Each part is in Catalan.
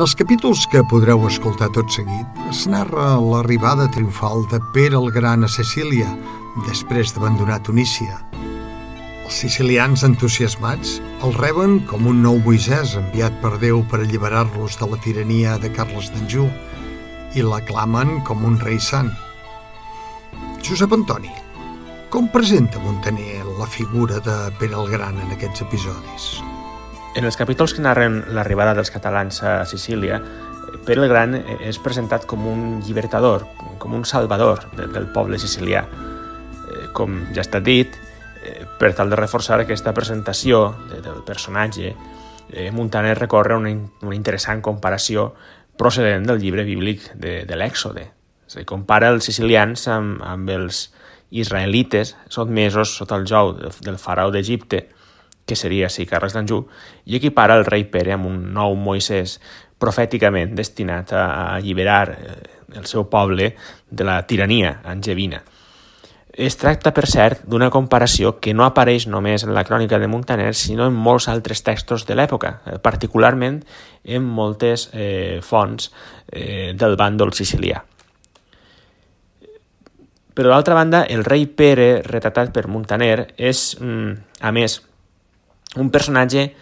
En els capítols que podreu escoltar tot seguit, es narra l'arribada triomfal de Pere el Gran a Sicília, després d'abandonar Tunísia. Els sicilians entusiasmats el reben com un nou Moisès enviat per Déu per alliberar-los de la tirania de Carles d'Anjou i l'aclamen com un rei sant. Josep Antoni, com presenta Montaner la figura de Pere el Gran en aquests episodis? En els capítols que narren l'arribada dels catalans a Sicília, Pere el Gran és presentat com un llibertador, com un salvador del poble sicilià. Eh, com ja estat dit, eh, per tal de reforçar aquesta presentació del personatge, eh, Montaner recorre una, una interessant comparació procedent del llibre bíblic de, de l'Èxode. Dir, compara els sicilians amb, amb els israelites sotmesos sota el jou del faraó d'Egipte, que seria sí, Carles d'Anjou, i equipara el rei Pere amb un nou Moisès profèticament destinat a alliberar eh, el seu poble de la tirania angevina. Es tracta, per cert, d'una comparació que no apareix només en la crònica de Montaner, sinó en molts altres textos de l'època, eh, particularment en moltes eh, fonts eh, del bàndol sicilià. Però d'altra banda, el rei Pere, retratat per Montaner, és, mm, a més, un personatge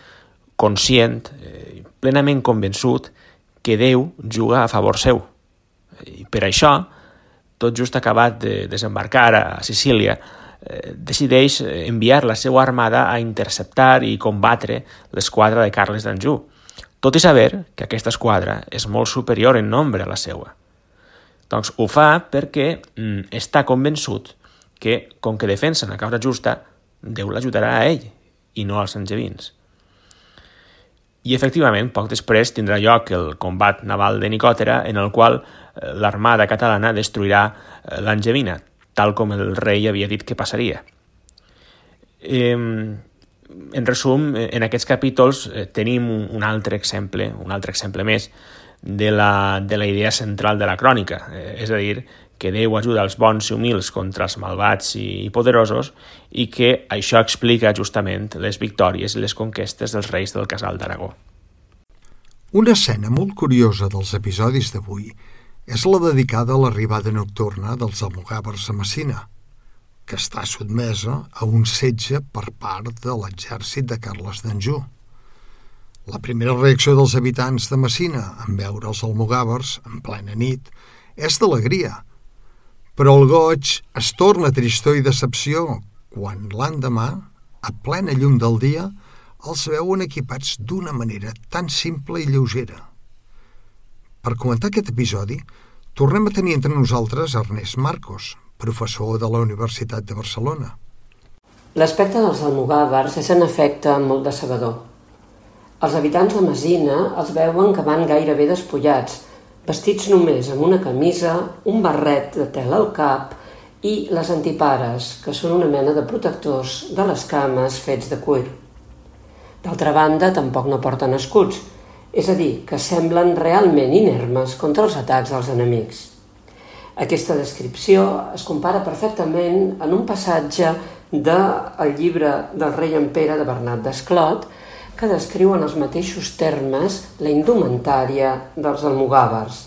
conscient, eh, plenament convençut que Déu juga a favor seu. I per això, tot just acabat de desembarcar a Sicília, eh, decideix enviar la seva armada a interceptar i combatre l'esquadra de Carles d'Anjou, tot i saber que aquesta esquadra és molt superior en nombre a la seva. Doncs ho fa perquè mm, està convençut que, com que defensa una causa justa, Déu l'ajudarà a ell i no als angevins. I efectivament, poc després tindrà lloc el combat naval de Nicòtera en el qual eh, l'armada catalana destruirà eh, l'angevina, tal com el rei havia dit que passaria. En resum, en aquests capítols eh, tenim un altre exemple, un altre exemple més de la, de la idea central de la crònica, és a dir, que Déu ajuda els bons i humils contra els malvats i poderosos i que això explica justament les victòries i les conquestes dels reis del casal d'Aragó. Una escena molt curiosa dels episodis d'avui és la dedicada a l'arribada nocturna dels almogàvers a Messina, que està sotmesa a un setge per part de l'exèrcit de Carles d'Anjou. La primera reacció dels habitants de Messina en veure els almogàvers en plena nit és d'alegria, però el goig es torna tristor i decepció quan l'endemà, a plena llum del dia, els veuen equipats d'una manera tan simple i lleugera. Per comentar aquest episodi, tornem a tenir entre nosaltres Ernest Marcos, professor de la Universitat de Barcelona. L'aspecte dels almogàvers és en efecte molt decebedor. Els habitants de Mesina els veuen que van gairebé despullats, vestits només amb una camisa, un barret de tela al cap i les antipares, que són una mena de protectors de les cames fets de cuir. D'altra banda, tampoc no porten escuts, és a dir, que semblen realment inermes contra els atacs dels enemics. Aquesta descripció es compara perfectament en un passatge del llibre del rei en Pere de Bernat d'Esclot, que descriu en els mateixos termes la indumentària dels almogàvers.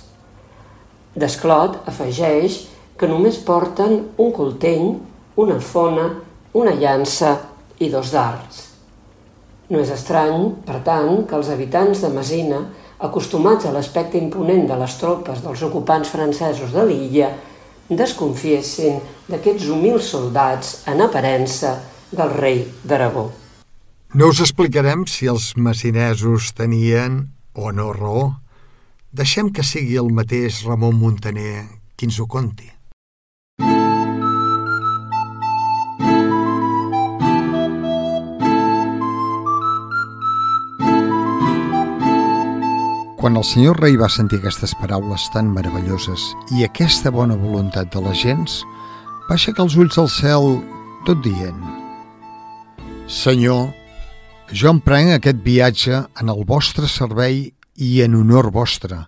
Desclot afegeix que només porten un coltell, una fona, una llança i dos dards. No és estrany, per tant, que els habitants de Mesina, acostumats a l'aspecte imponent de les tropes dels ocupants francesos de l'illa, desconfiessin d'aquests humils soldats en aparença del rei d'Aragó. No us explicarem si els messinesos tenien o no raó. Deixem que sigui el mateix Ramon Montaner qui ens ho conti. Quan el senyor rei va sentir aquestes paraules tan meravelloses i aquesta bona voluntat de les gens, va aixecar els ulls al cel tot dient Senyor, jo em prenc aquest viatge en el vostre servei i en honor vostre,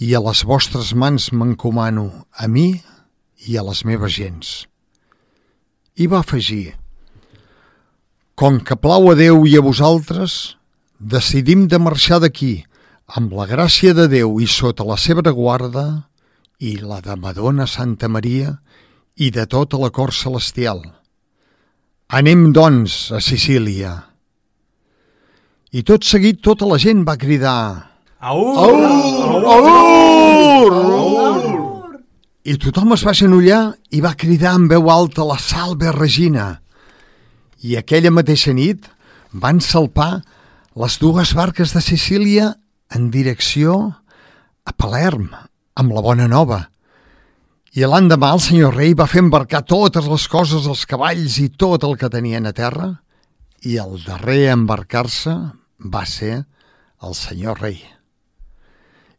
i a les vostres mans m'encomano a mi i a les meves gens. I va afegir, com que plau a Déu i a vosaltres, decidim de marxar d'aquí, amb la gràcia de Déu i sota la seva guarda, i la de Madonna Santa Maria i de tota la cor celestial. Anem, doncs, a Sicília. I tot seguit tota la gent va cridar Aur! Aur! Aur! Aur! I tothom es va genollar i va cridar en veu alta la Salve Regina. I aquella mateixa nit van salpar les dues barques de Sicília en direcció a Palerm, amb la bona nova. I l'endemà el senyor rei va fer embarcar totes les coses, els cavalls i tot el que tenien a terra, i el darrer a embarcar-se va ser el senyor rei.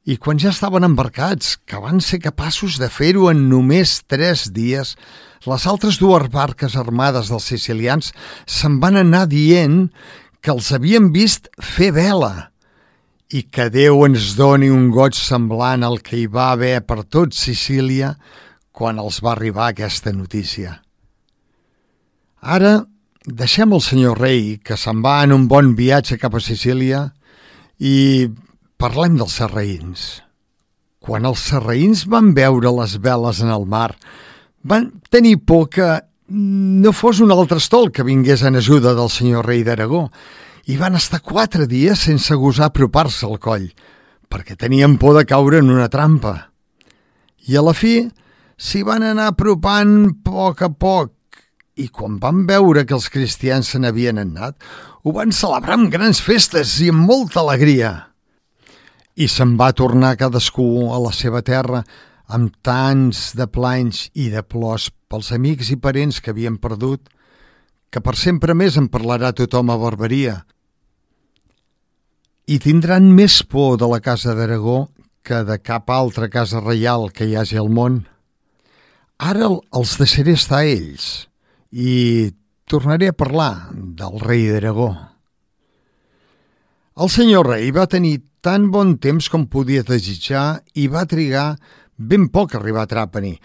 I quan ja estaven embarcats, que van ser capaços de fer-ho en només tres dies, les altres dues barques armades dels sicilians se'n van anar dient que els havien vist fer vela i que Déu ens doni un goig semblant al que hi va haver per tot Sicília quan els va arribar aquesta notícia. Ara deixem el senyor rei, que se'n va en un bon viatge cap a Sicília, i parlem dels serraïns. Quan els serraïns van veure les veles en el mar, van tenir por que no fos un altre estol que vingués en ajuda del senyor rei d'Aragó, i van estar quatre dies sense gosar apropar-se al coll, perquè tenien por de caure en una trampa. I a la fi s'hi van anar apropant a poc a poc, i quan van veure que els cristians se n'havien anat, ho van celebrar amb grans festes i amb molta alegria. I se'n va tornar cadascú a la seva terra amb tants de planys i de plors pels amics i parents que havien perdut, que per sempre més en parlarà tothom a Barberia. I tindran més por de la casa d'Aragó que de cap altra casa reial que hi hagi al món. Ara els deixaré estar a ells i tornaré a parlar del rei d'Aragó. El senyor rei va tenir tan bon temps com podia desitjar i va trigar ben poc a arribar a Trapani,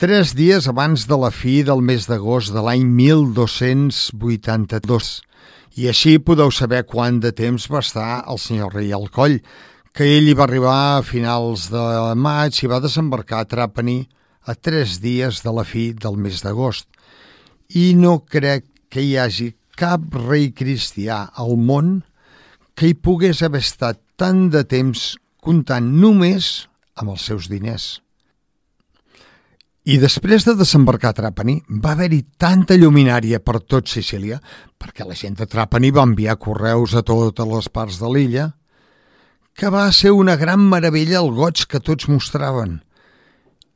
tres dies abans de la fi del mes d'agost de l'any 1282. I així podeu saber quant de temps va estar el senyor rei al coll, que ell hi va arribar a finals de maig i va desembarcar a Trapani a tres dies de la fi del mes d'agost. I no crec que hi hagi cap rei cristià al món que hi pogués haver estat tant de temps comptant només amb els seus diners. I després de desembarcar a Trapani va haver-hi tanta lluminària per tot Sicília, perquè la gent de Trapani va enviar correus a totes les parts de l'illa, que va ser una gran meravella el goig que tots mostraven.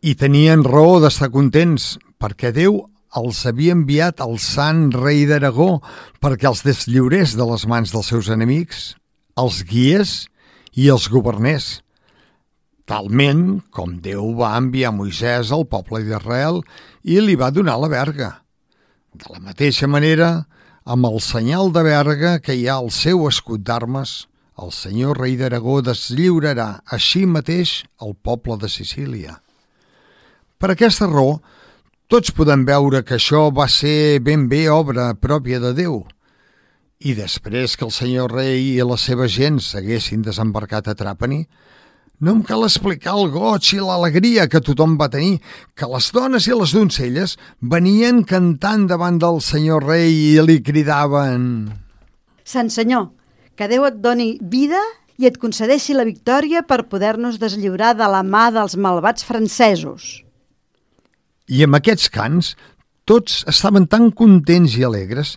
I tenien raó d'estar contents, perquè Déu els havia enviat el sant rei d'Aragó perquè els deslliurés de les mans dels seus enemics, els guies i els governés talment com Déu va enviar Moisès al poble d'Israel i li va donar la verga. De la mateixa manera, amb el senyal de verga que hi ha al seu escut d'armes, el senyor rei d'Aragó deslliurarà així mateix el poble de Sicília. Per aquesta raó, tots podem veure que això va ser ben bé obra pròpia de Déu. I després que el senyor rei i la seva gent s'haguessin desembarcat a Trapani, no em cal explicar el goig i l'alegria que tothom va tenir, que les dones i les donzelles venien cantant davant del senyor rei i li cridaven... Sant senyor, que Déu et doni vida i et concedeixi la victòria per poder-nos deslliurar de la mà dels malvats francesos. I amb aquests cants, tots estaven tan contents i alegres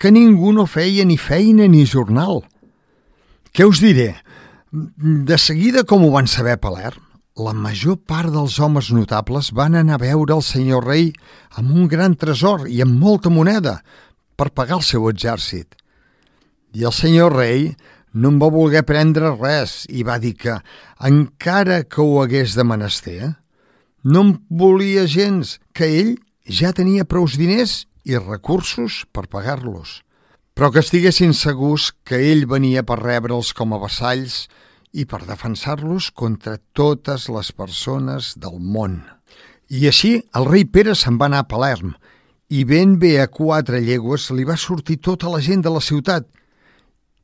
que ningú no feia ni feina ni jornal. Què us diré? De seguida, com ho van saber a Palerm, la major part dels homes notables van anar a veure el senyor rei amb un gran tresor i amb molta moneda per pagar el seu exèrcit. I el senyor rei no en va voler prendre res i va dir que, encara que ho hagués de menester, no en volia gens, que ell ja tenia prous diners i recursos per pagar-los però que estiguessin segurs que ell venia per rebre'ls com a vassalls i per defensar-los contra totes les persones del món. I així el rei Pere se'n va anar a Palerm i ben bé a quatre llegües li va sortir tota la gent de la ciutat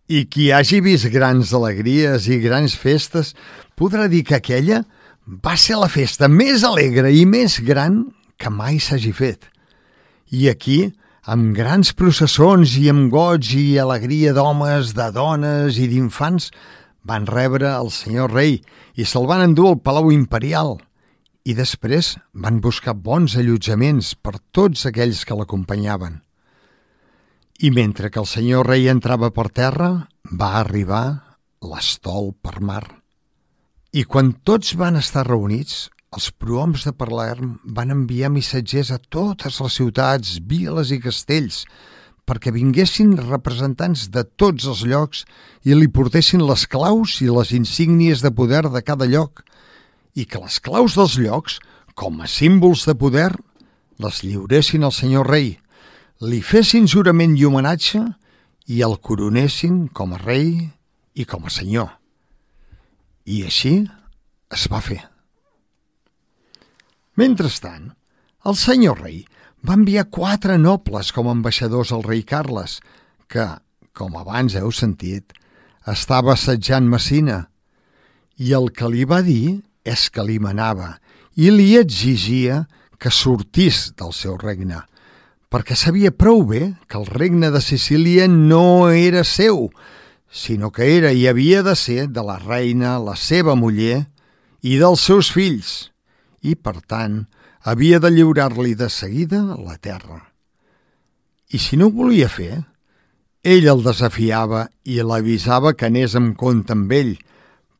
I qui hagi vist grans alegries i grans festes podrà dir que aquella va ser la festa més alegre i més gran que mai s'hagi fet. I aquí, amb grans processons i amb goig i alegria d'homes, de dones i d'infants, van rebre el senyor rei i se'l van endur al Palau Imperial i després van buscar bons allotjaments per tots aquells que l'acompanyaven. I mentre que el senyor rei entrava per terra, va arribar l'estol per mar. I quan tots van estar reunits, els prohoms de Palerm van enviar missatgers a totes les ciutats, viles i castells perquè vinguessin representants de tots els llocs i li portessin les claus i les insígnies de poder de cada lloc i que les claus dels llocs, com a símbols de poder, les lliuressin al senyor rei, li fessin jurament i homenatge i el coronessin com a rei i com a senyor. I així es va fer. Mentrestant, el senyor rei va enviar quatre nobles com a ambaixadors al rei Carles, que, com abans heu sentit, estava assetjant Messina, i el que li va dir és que li manava i li exigia que sortís del seu regne, perquè sabia prou bé que el regne de Sicília no era seu, sinó que era i havia de ser de la reina, la seva muller i dels seus fills, i, per tant, havia de lliurar-li de seguida la terra. I si no ho volia fer, ell el desafiava i l'avisava que anés amb compte amb ell,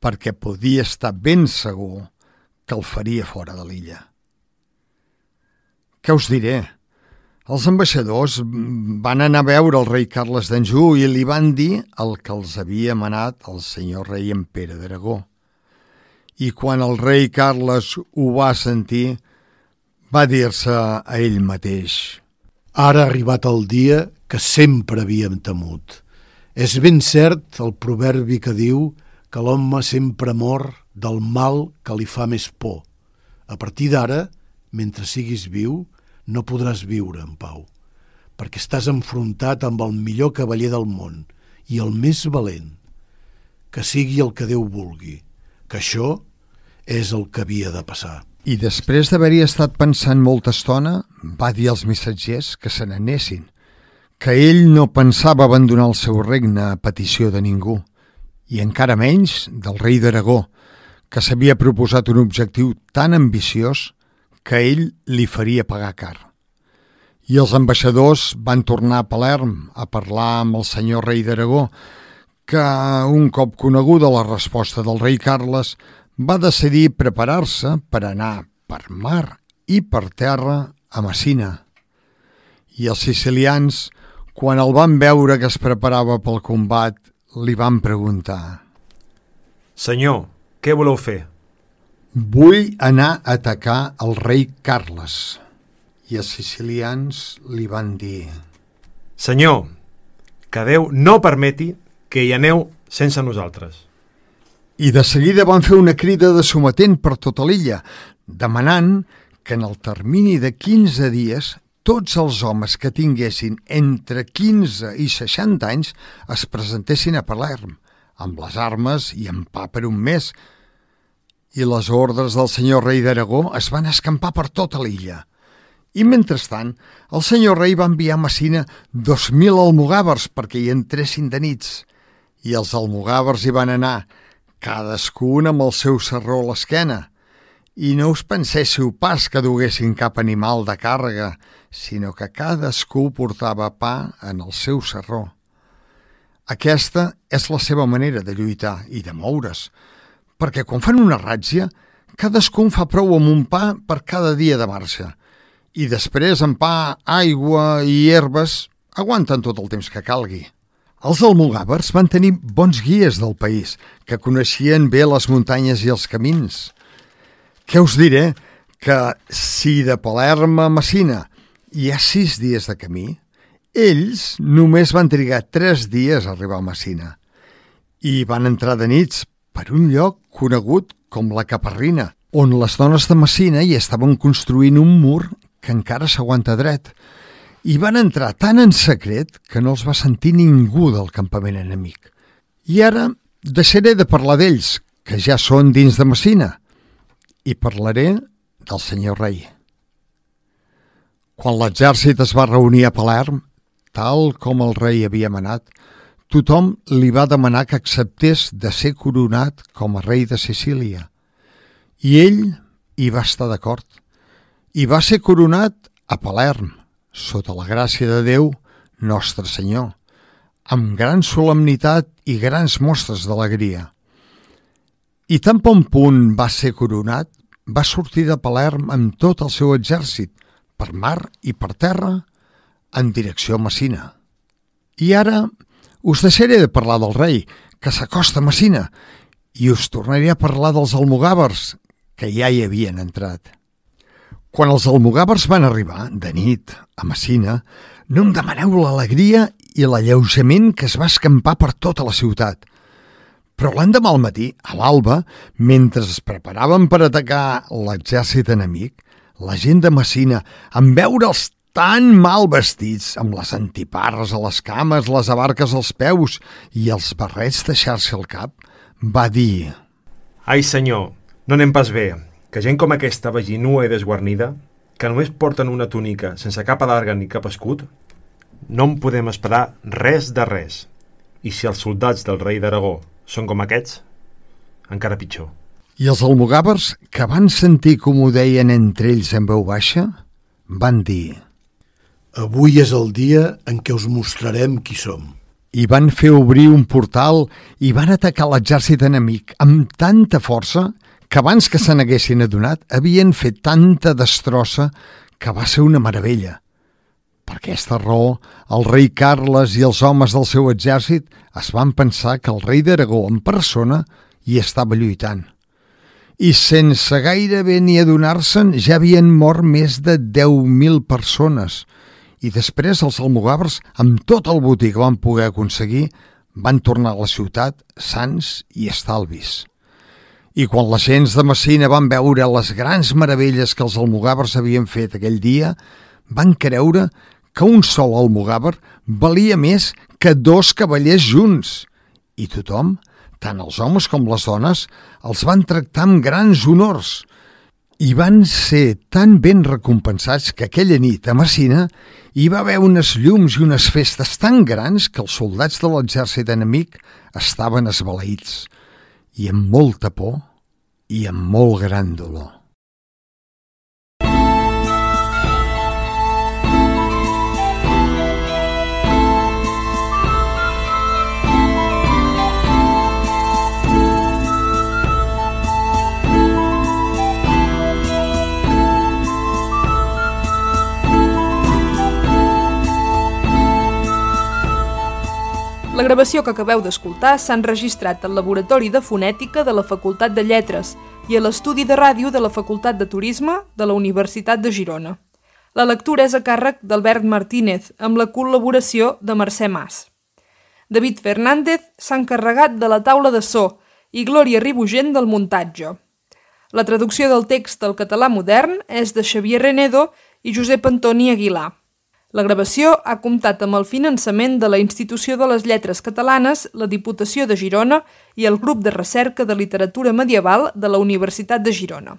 perquè podia estar ben segur que el faria fora de l'illa. Què us diré? Els ambaixadors van anar a veure el rei Carles d'Anjou i li van dir el que els havia manat el senyor rei en Pere d'Aragó. I quan el rei Carles ho va sentir, va dir-se a ell mateix. Ara ha arribat el dia que sempre havíem temut. És ben cert el proverbi que diu que l'home sempre mor del mal que li fa més por. A partir d'ara, mentre siguis viu, no podràs viure en pau, perquè estàs enfrontat amb el millor cavaller del món i el més valent. Que sigui el que Déu vulgui, que això és el que havia de passar. I després d'haver-hi estat pensant molta estona, va dir als missatgers que se n'anessin, que ell no pensava abandonar el seu regne a petició de ningú, i encara menys del rei d'Aragó, que s'havia proposat un objectiu tan ambiciós que ell li faria pagar car. I els ambaixadors van tornar a Palerm a parlar amb el senyor rei d'Aragó, que, un cop coneguda la resposta del rei Carles, va decidir preparar-se per anar per mar i per terra a Messina. I els sicilians, quan el van veure que es preparava pel combat, li van preguntar Senyor, què voleu fer? Vull anar a atacar el rei Carles. I els sicilians li van dir Senyor, que Déu no permeti que hi aneu sense nosaltres. I de seguida van fer una crida de sometent per tota l'illa, demanant que en el termini de 15 dies tots els homes que tinguessin entre 15 i 60 anys es presentessin a Palerm, amb les armes i amb pa per un mes. I les ordres del senyor rei d'Aragó es van escampar per tota l'illa. I mentrestant, el senyor rei va enviar a Messina 2.000 almogàvers perquè hi entressin de nits. I els almogàvers hi van anar, cadascun amb el seu serró a l'esquena. I no us penséssiu pas que duguessin cap animal de càrrega, sinó que cadascú portava pa en el seu serró. Aquesta és la seva manera de lluitar i de moure's, perquè quan fan una ràtzia, cadascú fa prou amb un pa per cada dia de marxa, i després amb pa, aigua i herbes aguanten tot el temps que calgui. Els almogàvers van tenir bons guies del país, que coneixien bé les muntanyes i els camins. Què us diré? Que si de Palerm a Messina hi ha sis dies de camí, ells només van trigar tres dies a arribar a Messina i van entrar de nits per un lloc conegut com la Caparrina, on les dones de Messina hi estaven construint un mur que encara s'aguanta dret, i van entrar tan en secret que no els va sentir ningú del campament enemic. I ara deixaré de parlar d'ells, que ja són dins de Messina, i parlaré del senyor rei. Quan l'exèrcit es va reunir a Palerm, tal com el rei havia manat, tothom li va demanar que acceptés de ser coronat com a rei de Sicília. I ell hi va estar d'acord. I va ser coronat a Palerm, sota la gràcia de Déu, Nostre Senyor, amb gran solemnitat i grans mostres d'alegria. I tan bon punt va ser coronat, va sortir de Palerm amb tot el seu exèrcit, per mar i per terra, en direcció a Messina. I ara us deixaré de parlar del rei, que s'acosta a Messina, i us tornaré a parlar dels almogàvers, que ja hi havien entrat. Quan els almogàvers van arribar, de nit, a Messina, no em demaneu l'alegria i l'alleujament que es va escampar per tota la ciutat. Però l'endemà al matí, a l'alba, mentre es preparaven per atacar l'exèrcit enemic, la gent de Messina, en veure'ls tan mal vestits, amb les antiparres a les cames, les abarques als peus i els barrets de xarxa al cap, va dir... Ai, senyor, no anem pas bé, que gent com aquesta vagi nua i desguarnida, que només porten una túnica sense capa larga ni cap escut, no en podem esperar res de res. I si els soldats del rei d'Aragó són com aquests, encara pitjor. I els almogàvers, que van sentir com ho deien entre ells en veu baixa, van dir... Avui és el dia en què us mostrarem qui som. I van fer obrir un portal i van atacar l'exèrcit enemic amb tanta força que abans que se n'haguessin adonat havien fet tanta destrossa que va ser una meravella. Per aquesta raó, el rei Carles i els homes del seu exèrcit es van pensar que el rei d'Aragó en persona hi estava lluitant. I sense gairebé ni adonar-se'n ja havien mort més de 10.000 persones i després els almogàvers, amb tot el botí que van poder aconseguir, van tornar a la ciutat sants i estalvis. I quan les gens de Messina van veure les grans meravelles que els almogàvers havien fet aquell dia, van creure que un sol almogàver valia més que dos cavallers junts. I tothom, tant els homes com les dones, els van tractar amb grans honors – i van ser tan ben recompensats que aquella nit a Messina hi va haver unes llums i unes festes tan grans que els soldats de l'exèrcit enemic estaven esbaleïts i amb molta por i amb molt gran dolor. La gravació que acabeu d'escoltar s'ha enregistrat al Laboratori de Fonètica de la Facultat de Lletres i a l'Estudi de Ràdio de la Facultat de Turisme de la Universitat de Girona. La lectura és a càrrec d'Albert Martínez, amb la col·laboració de Mercè Mas. David Fernández s'ha encarregat de la taula de so i Glòria Ribugent del muntatge. La traducció del text al català modern és de Xavier Renedo i Josep Antoni Aguilar. La gravació ha comptat amb el finançament de la Institució de les Lletres Catalanes, la Diputació de Girona i el Grup de Recerca de Literatura Medieval de la Universitat de Girona.